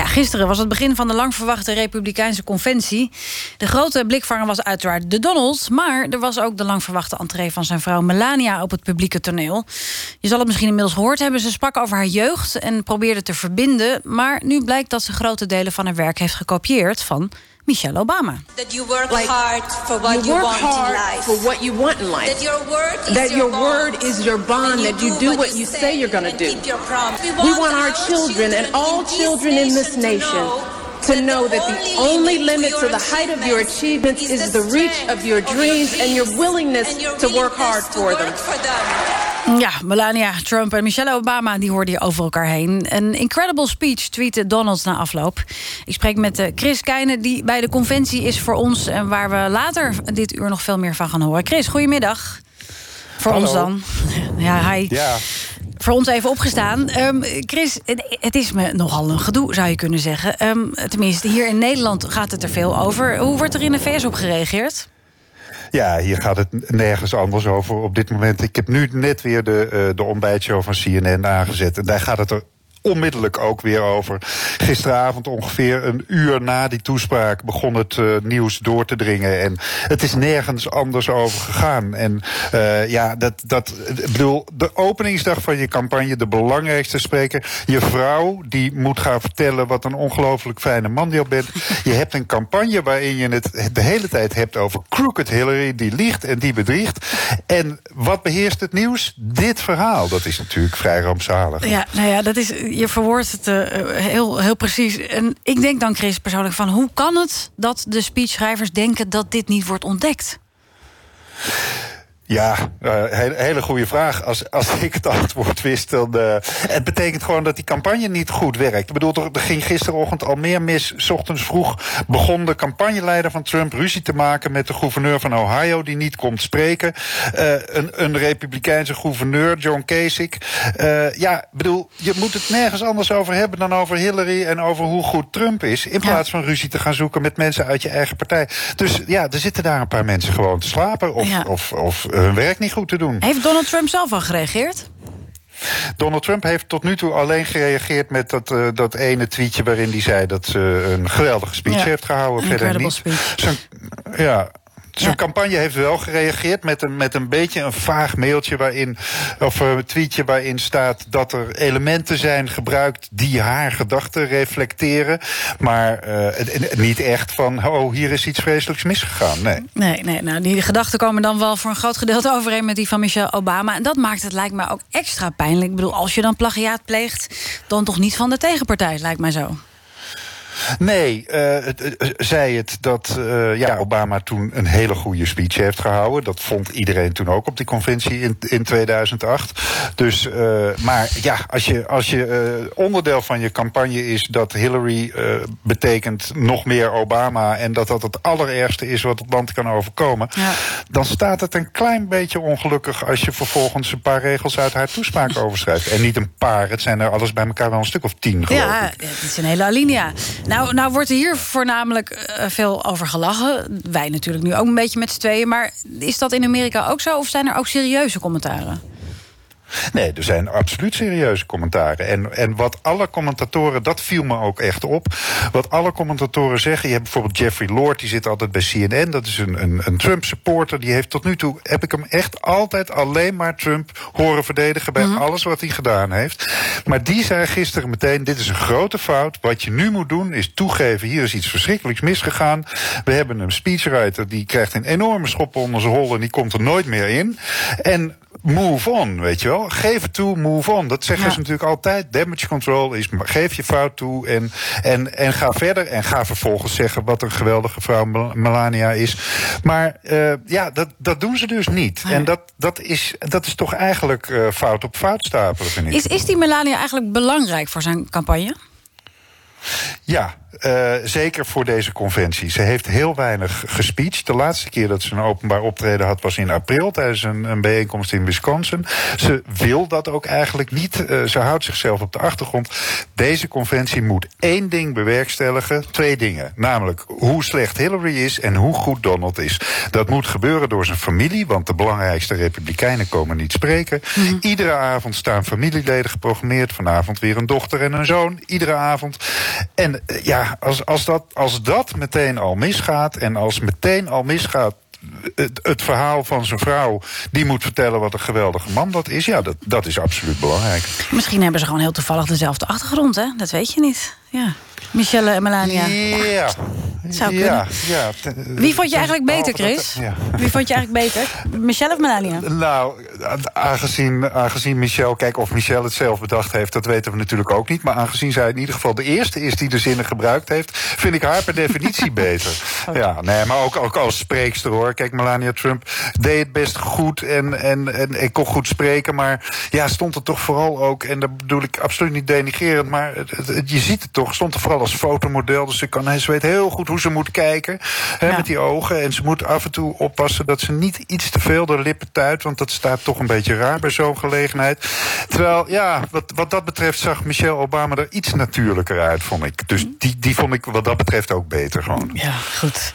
Ja, gisteren was het begin van de lang verwachte Republikeinse conventie. De grote blikvanger was uiteraard de Donald... maar er was ook de lang verwachte entree van zijn vrouw Melania... op het publieke toneel. Je zal het misschien inmiddels gehoord hebben. Ze sprak over haar jeugd en probeerde te verbinden... maar nu blijkt dat ze grote delen van haar werk heeft gekopieerd... van Michelle Obama. That you work like, hard for what you, you want in life. For what you want in life. That your word is that your, your bond. word is your bond. That you do what you say you're going to do. We want our children and all children in this nation to know that the only limit to the height of your achievements is the reach of your dreams and your willingness to work hard for them. Ja, Melania Trump en Michelle Obama die hoorden hier over elkaar heen. Een incredible speech tweette Donald na afloop. Ik spreek met eh, Chris Keijnen, die bij de conventie is voor ons... en waar we later dit uur nog veel meer van gaan horen. Chris, goedemiddag. Voor Hallo. ons dan. Ja, hi. Ja. Voor ons even opgestaan. Ehm, Chris, het- het is me nogal een gedoe, zou je kunnen zeggen. Ehm, tenminste, hier in Nederland gaat het er veel over. Hoe wordt er in de VS op gereageerd? Ja, hier gaat het nergens anders over op dit moment. Ik heb nu net weer de, eh, de ontbijtshow van CNN aangezet. En daar gaat het er onmiddellijk ook weer over. Gisteravond ongeveer een uur na die toespraak begon het eh, nieuws door te dringen. En het is nergens anders over gegaan. En eh, ja, dat, dat, bedoel, de openingsdag van je campagne, de belangrijkste spreker, je vrouw, die moet gaan vertellen wat een ongelooflijk fijne man je bent. Je hebt een campagne waarin je het de hele tijd hebt over crooked Hillary, die liegt en die bedriegt. En wat beheerst het nieuws? Dit verhaal. Dat is natuurlijk vrij rampzalig. Ja, nou ja, dat is, je verwoordt het eh, heel, heel precies. En ik denk dan, Chris, persoonlijk van... hoe kan het dat de speechschrijvers denken dat dit niet wordt ontdekt? Ja, uh, hele, hele goede vraag. Als, als ik het antwoord wist, dan. Uh, het betekent gewoon dat die campagne niet goed werkt. Ik bedoel, er, ging gisterochtend al meer mis. S ochtends vroeg begon de campagneleider van Trump ruzie te maken met de gouverneur van Ohio, die niet komt spreken. Uh, een, een republikeinse gouverneur, John Kasich. ja, bedoel, je moet het nergens anders over hebben dan over Hillary en over hoe goed Trump is. In plaats van ruzie te gaan zoeken met mensen uit je eigen partij. Dus ja, er zitten daar een paar mensen gewoon te slapen. Of, Ja. of, of hun werk niet goed te doen. Heeft Donald Trump zelf al gereageerd? Donald Trump heeft tot nu toe alleen gereageerd met dat, uh, dat ene tweetje waarin hij zei dat ze een geweldige speech Ja, heeft gehouden. een Verder niet. speech. Zijn, ja. Zijn campagne heeft wel gereageerd met een, met een beetje een vaag mailtje waarin, of een tweetje waarin staat dat er elementen zijn gebruikt die haar gedachten reflecteren. Maar uh, niet echt van, oh, hier is iets vreselijks misgegaan. Nee. Nee, nee nou, die gedachten komen dan wel voor een groot gedeelte overeen met die van Michelle Obama. En dat maakt het, lijkt mij, ook extra pijnlijk. Ik bedoel, als je dan plagiaat pleegt, dan toch niet van de tegenpartij, lijkt mij zo. Nee, het, eh, zei het dat eh, ja, Obama toen een hele goede speech heeft gehouden. Dat vond iedereen toen ook op die conventie in, in 2008. Dus, eh, maar ja, als je, als je onderdeel van je campagne is dat Hillary betekent nog meer Obama en dat dat het allerergste is wat het land kan overkomen, Ja. dan staat het een klein beetje ongelukkig als je vervolgens een paar regels uit haar toespraak overschrijft. En niet een paar, het zijn er alles bij elkaar wel een stuk of tien, geloof Ja, ik. het is een hele alinea. Nou, nou wordt er hier voornamelijk eh, veel over gelachen. Wij natuurlijk nu ook een beetje met z'n tweeën. Maar is dat in Amerika ook zo? Of zijn er ook serieuze commentaren? Nee, er zijn absoluut serieuze commentaren. En, en wat alle commentatoren, dat viel me ook echt op. Wat alle commentatoren zeggen. Je hebt bijvoorbeeld Jeffrey Lord, die zit altijd bij CNN. Dat is een, een, een Trump-supporter. Die heeft tot nu toe, heb ik hem echt altijd alleen maar Trump horen verdedigen. bij alles wat hij gedaan heeft. Maar die zei gisteren meteen: dit is een grote fout. Wat je nu moet doen is toegeven: hier is iets verschrikkelijks misgegaan. We hebben een speechwriter die krijgt een enorme schop onder zijn hol en die komt er nooit meer in. En move on, weet je wel. Geef het toe, move on. Dat zeggen Ja. ze natuurlijk altijd. Damage control is, geef je fout toe en, en, en ga verder. En ga vervolgens zeggen wat een geweldige vrouw Mel- Melania is. Maar eh, ja, dat, dat doen ze dus niet. Nee. En dat, dat, is, dat is toch eigenlijk eh, fout op fout stapelen, vind ik. Is, is die Melania eigenlijk belangrijk voor zijn campagne? Ja, uh, zeker voor deze conventie. Ze heeft heel weinig gespeecht. De laatste keer dat ze een openbaar optreden had was in april tijdens een, een bijeenkomst in Wisconsin. Ze wil dat ook eigenlijk niet. Uh, ze houdt zichzelf op de achtergrond. Deze conventie moet één ding bewerkstelligen. Twee dingen. Namelijk hoe slecht Hillary is en hoe goed Donald is. Dat moet gebeuren door zijn familie, want de belangrijkste republikeinen komen niet spreken. Mm. Iedere avond staan familieleden geprogrammeerd. Vanavond weer een dochter en een zoon. Iedere avond. En ja, als, als, dat, als dat meteen al misgaat en als meteen al misgaat het, verhaal van zijn vrouw... die moet vertellen wat een geweldige man dat is... ja, dat, dat is absoluut belangrijk. Misschien hebben ze gewoon heel toevallig dezelfde achtergrond, hè? Dat weet je niet. Ja. Michelle en Melania. Ja. Zou ja, ja. Wie vond je eigenlijk beter, Chris? ja. Wie vond je eigenlijk beter? Michelle of Melania? Nou, aangezien, aangezien Michelle... Kijk, of Michelle het zelf bedacht heeft, dat weten we natuurlijk ook niet. Maar aangezien zij in ieder geval de eerste is die de zinnen gebruikt heeft... vind ik haar per definitie beter. Ja, nee, maar ook, ook als spreekster, hoor. Kijk, Melania Trump deed het best goed en, en, en ik kon goed spreken. Maar ja, stond er toch vooral ook... en dat bedoel ik absoluut niet denigerend... maar het, je ziet het toch, stond er vooral als fotomodel. Dus ze, kan, ze weet heel goed hoe ze moet kijken hè, met die ogen. En ze moet af en toe oppassen dat ze niet iets te veel de lippen tuit. Want dat staat toch een beetje raar bij zo'n gelegenheid. Terwijl, ja, wat, wat dat betreft zag Michelle Obama er iets natuurlijker uit, vond ik. Dus die, die vond ik wat dat betreft ook beter gewoon. Ja, goed.